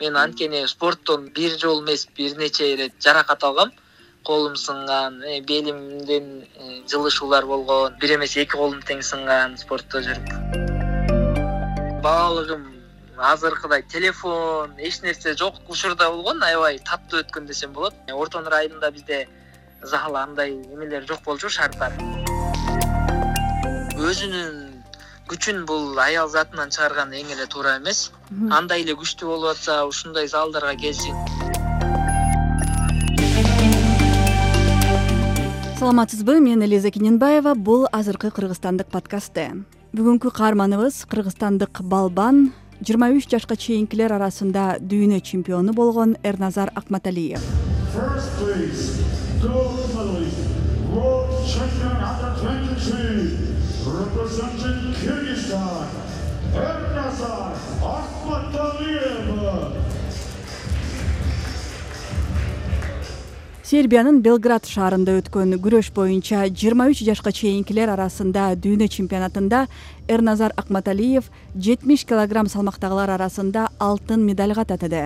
мен анткени спорттон бир жолу эмес бир нече ирет жаракат алгам. Колум сынган э, белимден э, жылышуулар болгон. Бир эмес эки колум тең сынган спортто жүрүп. Баалыгым азыркыдай телефон эч нерсе жок учурда болгон аябай таттуу өткөн десем болот. Орто нур айылында бизде зал андай эмелер жок болчу шарттар. Өзүнүн күчүн бул аял затынан чыгарган эң эле туура эмес. Андай эле күчтүү болуп атса ушундай залдарга келсин. Саламатсызбы мен элиза кененбаева. Бул азыркы кыргызстандык подкасты бүгүнкү каарманыбыз кыргызстандык балбан жыйырма үч жашка чейинкилер арасында дүйнө чемпиону болгон эрназар акматалиев эрназар акматалиев сербиянын белград шаарында өткөн күрөш боюнча жыйырма үч жашка чейинкилер арасында дүйнө чемпионатында эрназар акматалиев жетимиш килограмм салмактагылар арасында алтын медальга татыды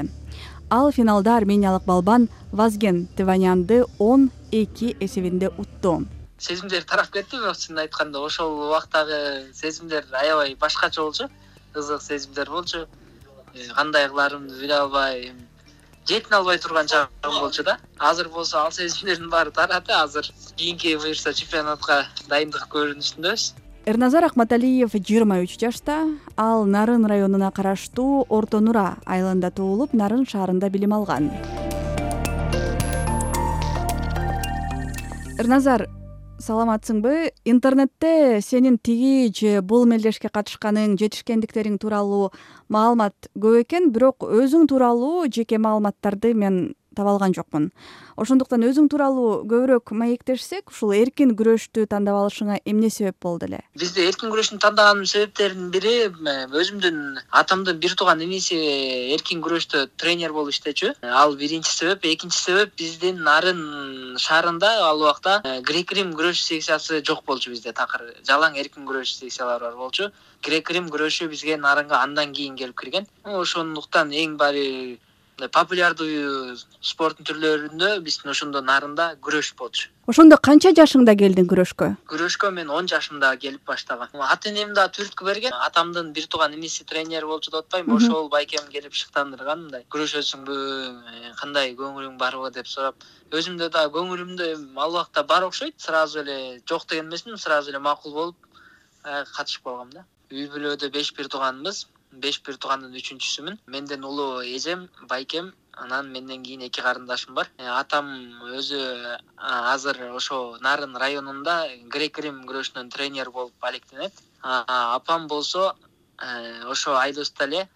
ал финалда армениялык балбан вазген тванянды он эки эсебинде утту сезимдер тарап кетти бирок чынын айтканда ошол убактагы сезимдер аябай башкача болчу кызык сезимдер болчу. Э, кандай кыларымды биле албай жетине албай турган чагым болчу да. Азыр болсо ал сезимдердин баары тарады азыр кийинки буюрса чемпионатка дайындык көрүүнүн үстүндөбүз эрназар акматалиев жыйырма үч жашта ал нарын районуна караштуу орто нура айылында туулуп нарын шаарында билим алган. Эрназар саламатсыңбы? Интернетте сенин тиги же бул мелдешке катышканың жетишкендиктериң тууралуу маалымат көп экен бирок өзүң тууралуу жеке маалыматтарды мен таба алган жокмун. Ошондуктан өзүң тууралуу көбүрөөк маектешсек ушул эркин күрөштү тандап алышыңа эмне себеп болду эле? Бизде эркин күрөштү тандаганымдын себептеринин бири өзүмдүн атамдын бир тууган иниси эркин күрөштө тренер болуп иштечү. Ал биринчи себеп экинчи себеп биздин нарын шаарында ал убакта э, грек рим күрөш секциясы жок болчу бизде такыр жалаң эркин күрөш секциялары бар болчу. Грек рим күрөшү бизге нарынга андан кийин келип кирген. Ошондуктан эң баары популярдуу спорттун түрлөрүндө биздин ошондо нарында күрөш болчу. Ошондо канча жашыңда келдиң күрөшкө? Күрөшкө мен он жашымда келип баштагам ата энем дагы түрткү берген. Атамдын бир тууган иниси тренер болчу деп атпаймынбы. Ошол байкем келип шыктандырган мындай күрөшөсүңбү э, кандай көңүлүң барбы деп сурап өзүмдө дагы көңүлүмдө ал убакта бар окшойт сразу эле жок деген эмесмин сразу эле макул болуп э, катышып калгам да үй бүлөдө беш бир тууганбыз беш бир туугандын үчүнчүсүмүн. Менден улуу эжем байкем анан менден кийин эки карындашым бар. Э, атам өзү азыр ошо нарын районунда грек рим күрөшүнөн тренер болуп алектенет апам болсо э, ошо айдоосто эле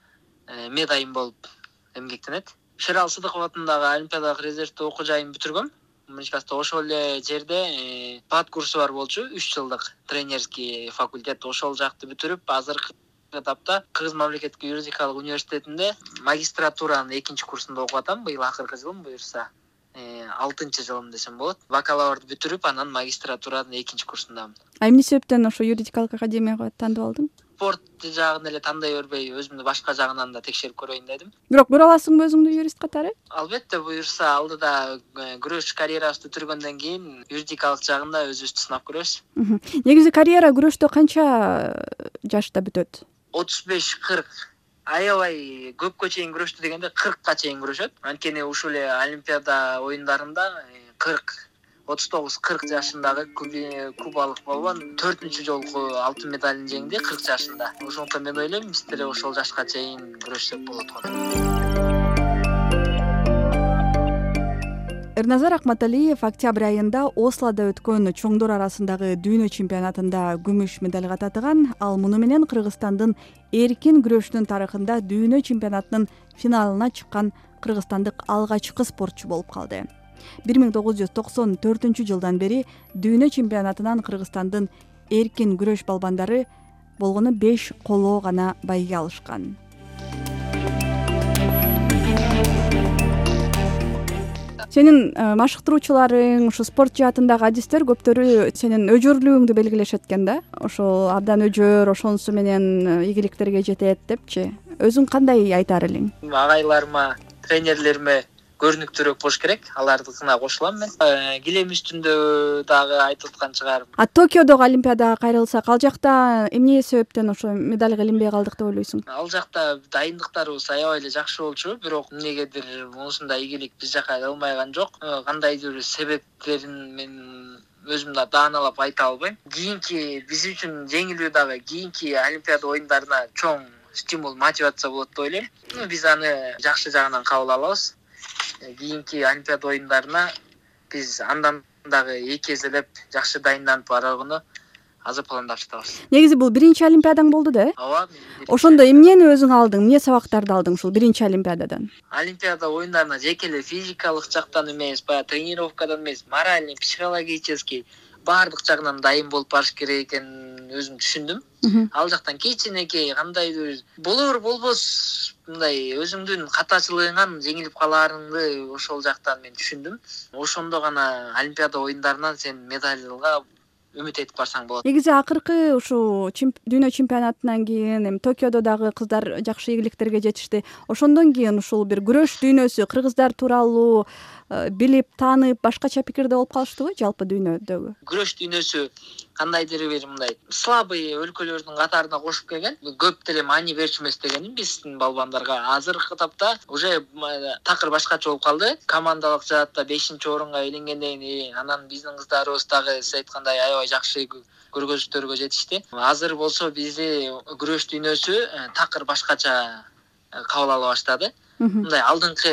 э, мед айым болуп эмгектенет. Шерал сыдыков атындагы олимпиадалык резервдүү окуу жайын бүтүргөм. Мчкасто ошол эле жерде пат курсу бар болчу. Үч жылдык тренерский факультет ошол жакты бүтүрүп азыркы этапта кыргыз мамлекеттик юридикалык университетинде магистратуранын экинчи курсунда окуп атам. Быйыл акыркы жылым буюрса э, алтынчы жылым десем болот. Бакалаврды бүтүрүп анан магистратуранын экинчи курсундамын. А эмне себептен ошо юридикалык академияга тандап алдың? Спорт жагын эле тандай бербей өзүмдү башка жагынан да текшерип көрөйүн дедим. Бирок көрө аласыңбы өзүңдү юрист катары? Албетте буюрса алдыда э, күрөш карьерабызды бүтүргөндөн кийин юридикалык жагын да өзүбүздү сынап көрөбүз. Негизи карьера күрөштө канча жашта бүтөт отуз беш кырк. Аябай көпкө чейин күрөштү дегенде кыркка чейин күрөшөт. Анткени ушул эле олимпиада оюндарында э, кырк отуз тогуз кырк жашындагы кубалык балбан төртүнчү жолку алтын медалын жеңди кырк жашында. Ошондуктан мен ойлойм биз деле ошол жашка чейин күрөшсөк болот го эрназар акматалиев октябрь айында ослодо өткөн чоңдор арасындагы дүйнө чемпионатында күмүш медальга татыган ал муну менен кыргызстандын эркин күрөштүн тарыхында дүйнө чемпионатынын финалына чыккан кыргызстандык алгачкы спортчу болуп калды. Бир миң тогуз жүз токсон төртүнчү жылдан бери дүйнө чемпионатынан кыргызстандын эркин күрөш балбандары болгону беш коло гана байге алышкан сенин э, машыктыруучуларың ушу спорт жаатындагы адистер көптөрү сенин өжөрлүгүңдү белгилешет экен да? Ошол абдан өжөр ошонусу менен э, ийгиликтерге жетет депчи. Өзүң кандай айтаар элең? Агайларыма тренерлериме көрүнүктүүрөөк болуш керек. Алардыкына кошулам мен. Э, килем үстүндө дагы айтып аткан чыгарм а токиодогу олимпиадага кайрылсак ал жакта эмне себептен ошо медальга илинбей калдык деп ойлойсуң? Ал жакта дайындыктарыбыз аябай эле жакшы болчу бирок эмнегедир мунусундай ийгилик биз жака ылмайган жок. Э, кандайдыр себептерин мен өзүм да дааналап айта албайм. Кийинки биз үчүн жеңилүү дагы кийинки олимпиада оюндарына чоң стимул мотивация болот деп ойлойм. Биз аны жакшы жагынан кабыл алабыз кийинки олимпиада оюндарына биз андан дагы эки эселеп жакшы дайынданып барууну азыр пландап жатабыз негизи бул биринчи олимпиадаң болду да? Э ооба ошондо эмнени өзүң алдың эмне сабактарды алдың ушул биринчи олимпиададан? Олимпиада оюндарына жеке эле физикалык жактан эмес баягы тренировкадан эмес моральный психологический баардык жагынан дайын болуп барыш керек экенин өзүм түшүндүм. Ал жактан кичинекей кандайдыр болор болбос мындай өзүңдүн катачылыгыңан жеңилип калаарыңды ошол жактан мен түшүндүм. Ошондо гана олимпиада оюндарынан сен медальга үмүт этип барсаң болот. Негизи акыркы ушул дүйнө чемпионатынан кийин эми токиодо дагы кыздар жакшы ийгиликтерге жетишти. Ошондон кийин ушул бир күрөш дүйнөсү кыргыздар тууралуу Э, билип таанып башкача пикирде болуп калыштыбы жалпы дүйнөдөгү? Күрөш дүйнөсү кандайдыр бир мындай слабый өлкөлөрдүн катарына кошуп келген. Көп деле маани берчү эмес дегеним биздин балбандарга азыркы тапта уже такыр башкача болуп калды. Командалык жаатта бешинчи орунга иеленгенден кийин анан биздин кыздарыбыз дагы сиз айткандай аябай жакшы көргөзүштөргө жетишти. Азыр болсо бизди күрөш дүйнөсү э, такыр башкача э, кабыл ала баштады мындай алдыңкы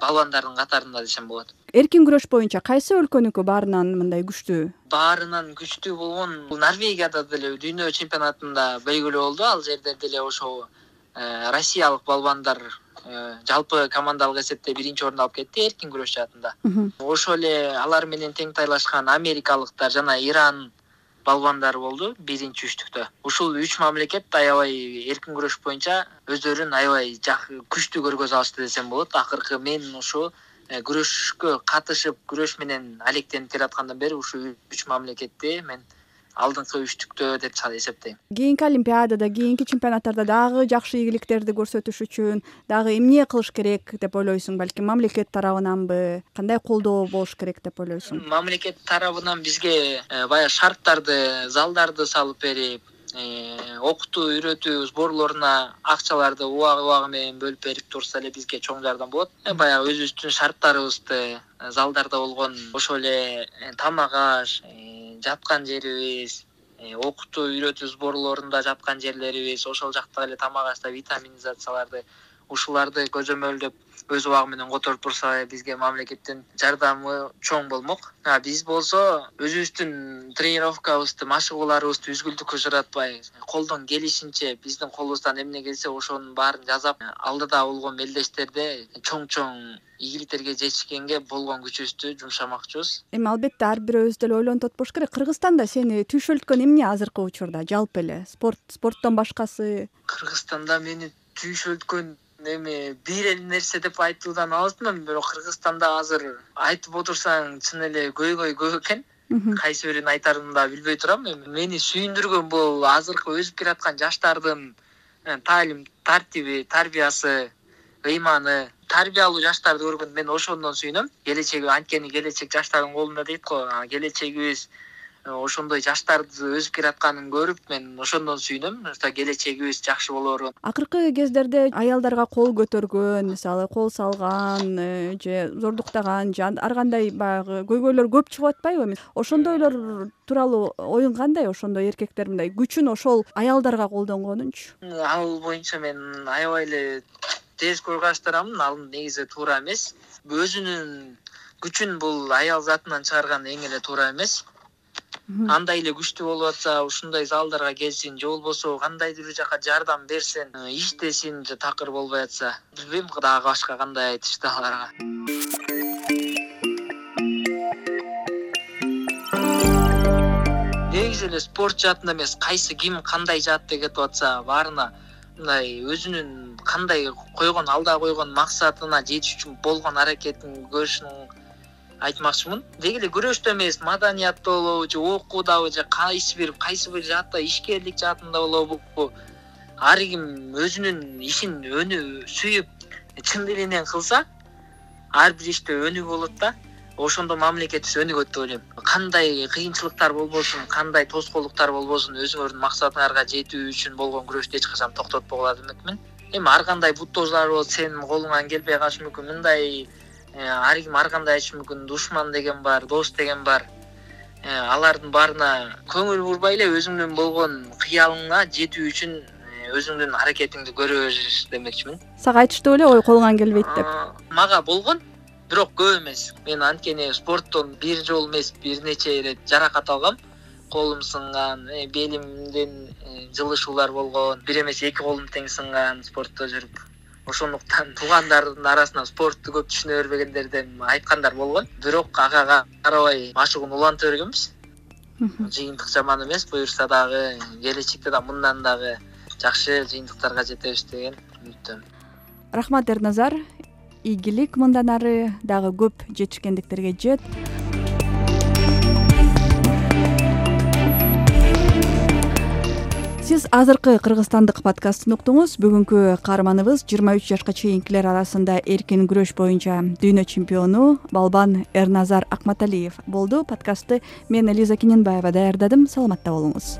балбандардын катарында десем болот. Эркин күрөш боюнча кайсы өлкөнүкү баарынан мындай күчтүү? Баарынан күчтүү болгон бул норвегияда деле дүйнө чемпионатында белгилүү болду. Ал жерде деле ошол э, россиялык балбандар э, жалпы командалык эсепте биринчи орунду алып кетти эркин күрөш жаатында. Ошол эле алар менен тең тайлашкан америкалыктар жана иран балбандар болду биринчи үчтүктө ушул үч мамлекет аябай эркин күрөш боюнча өздөрүн аябай күчтүү көргөзө алышты десем болот. Акыркы мен ушу э, күрөшкө катышып күрөш менен алектенип келаткандан бери ушул үч мамлекетти мен алдыңкы үчтүктө деп эсептейм. Кийинки олимпиадада кийинки чемпионаттарда дагы жакшы ийгиликтерди көрсөтүш үчүн дагы эмне кылыш керек деп ойлойсуң? Балким мамлекет тарабынанбы? Кандай колдоо болуш керек деп ойлойсуң? Мамлекет тарабынан бизге э, баягы шарттарды залдарды салып берип э, окутуу үйрөтүү сборлоруна акчаларды убагы убагы менен бөлүп берип турса эле бизге чоң жардам болот. Э, баягы өзүбүздүн шарттарыбызды залдарда болгон ошол эле тамак аш жаткан жерибиз э, окутуу үйрөтүү сборлорунда жаткан жерлерибиз ошол жакта эле тамак ашта витаминизацияларды ушуларды көзөмөлдөп өз убагы менен которуп турса бизге мамлекеттин жардамы чоң болмок. Биз болсо өзүбүздүн тренировкабызды машыгууларыбызды үзгүлтүккө жаратпай колдон келишинче биздин колубуздан эмне келсе ошонун баарын жасап алдыда болгон мелдештерде чоң чоң ийгиликтерге жетишкенге болгон күчүбүздү жумшамакчыбыз. Эми албетте ар бирөөбүз деле ойлонуп атпош керек. Кыргызстанда сени түйшөлткөн эмне азыркы учурда? Жалпы эле спорт спорттон башкасы. Кыргызстанда мени түйшөлткөн эми бир эле нерсе деп айтуудан алысмын бирок кыргызстанда азыр айтып отурсаң чын эле көйгөй көп экен. Кайсы бирин айтаарымды дагы билбей турам. Эми мени сүйүндүргөн бул азыркы өсүп келаткан жаштардын э, таалим тартиби тарбиясы ыйманы тарбиялуу жаштарды көргөндө мен ошондон сүйүнөм. Келечеги анткени келечек жаштардын колунда дейт го келечегибиз ошондой жаштарды өсүп келатканын көрүп мен ошондон сүйүнөм. Келечегибиз жакшы болоорун акыркы кездерде аялдарга кол көтөргөн мисалы кол салган э, же зордуктаган же ар кандай баягы көйгөйлөр көп чыгып атпайбы? Ошондойлор тууралуу оюң кандай? Ошондой эркектер мындай күчүн ошол аялдарга колдонгонунчу? Ал боюнча мен аябай эле терс көз караштуурамын ал негизи туура эмес. Өзүнүн күчүн бул аял затынан чыгарган эң эле туура эмес андай эле күчтүү болуп атса ушундай залдарга келсин же болбосо кандайдыр бир жака жардам берсин э, иштесин такыр болбой атса билбейм дагы башка кандай айтышты аларга. Негизи эле спорт жаатында эмес кайсы ким кандай жаатта кетип атса баарына мындай өзүнүн кандай койгон алда койгон максатына жетиш үчүн болгон аракетин көрүшүн айтмакчымын. Деги эле күрөштө эмес маданиятта болобу же окуудабы же кайсы бир кайсы бир жаатта ишкерлик жаатында болобу. Ар ким өзүнүн ишин өнү сүйүп чын дилинен кылса ар бир иште өнүгүү болот да ошондо мамлекетибиз өнүгөт деп ойлойм. Кандай кыйынчылыктар болбосун кандай тоскоолдуктар болбосун өзүңөрдүн максатыңарга жетүү үчүн болгон күрөштү эч качан токтотпогула демекмин эми ар кандай буттоозулар болот сенин колуңан келбей калышы мүмкүн. Мындай ар ким ар кандай айтышы мүмкүн? Душман деген бар дос деген бар. Э, алардын баарына көңүл бурбай эле өзүңдүн болгон кыялыңа жетүү үчүн э, өзүңдүн аракетиңди көрө бер демекчимин. Сага айтыштуу беле ой колуңан келбейт деп. Мага болгон бирок көп эмес. Мен анткени спорттон бир жолу эмес бир нече ирет жаракат алгам. Колум сынган белимден э, жылышуулар болгон. Бир эмес эки колум тең сынган спортто жүрүп ошондуктан туугандардын арасынан спортту көп түшүнө бербегендерден айткандар болгон бирок ага карабай машыгууну уланта бергенбиз жыйынтык жаман эмес буюрса дагы келечекте да мындан дагы жакшы жыйынтыктарга жетебиз деген үмүттөмүн рахмат эрназар. Ийгилик мындан ары дагы көп жетишкендиктерге жет сиз азыркы кыргызстандык подкастын уктуңуз бүгүнкү каарманыбыз жыйырма үч жашка чейинкилер арасында эркин күрөш боюнча дүйнө чемпиону балбан эрназар акматалиев болду. Подкастты мен лиза кененбаева даярдадым. Саламатта болуңуз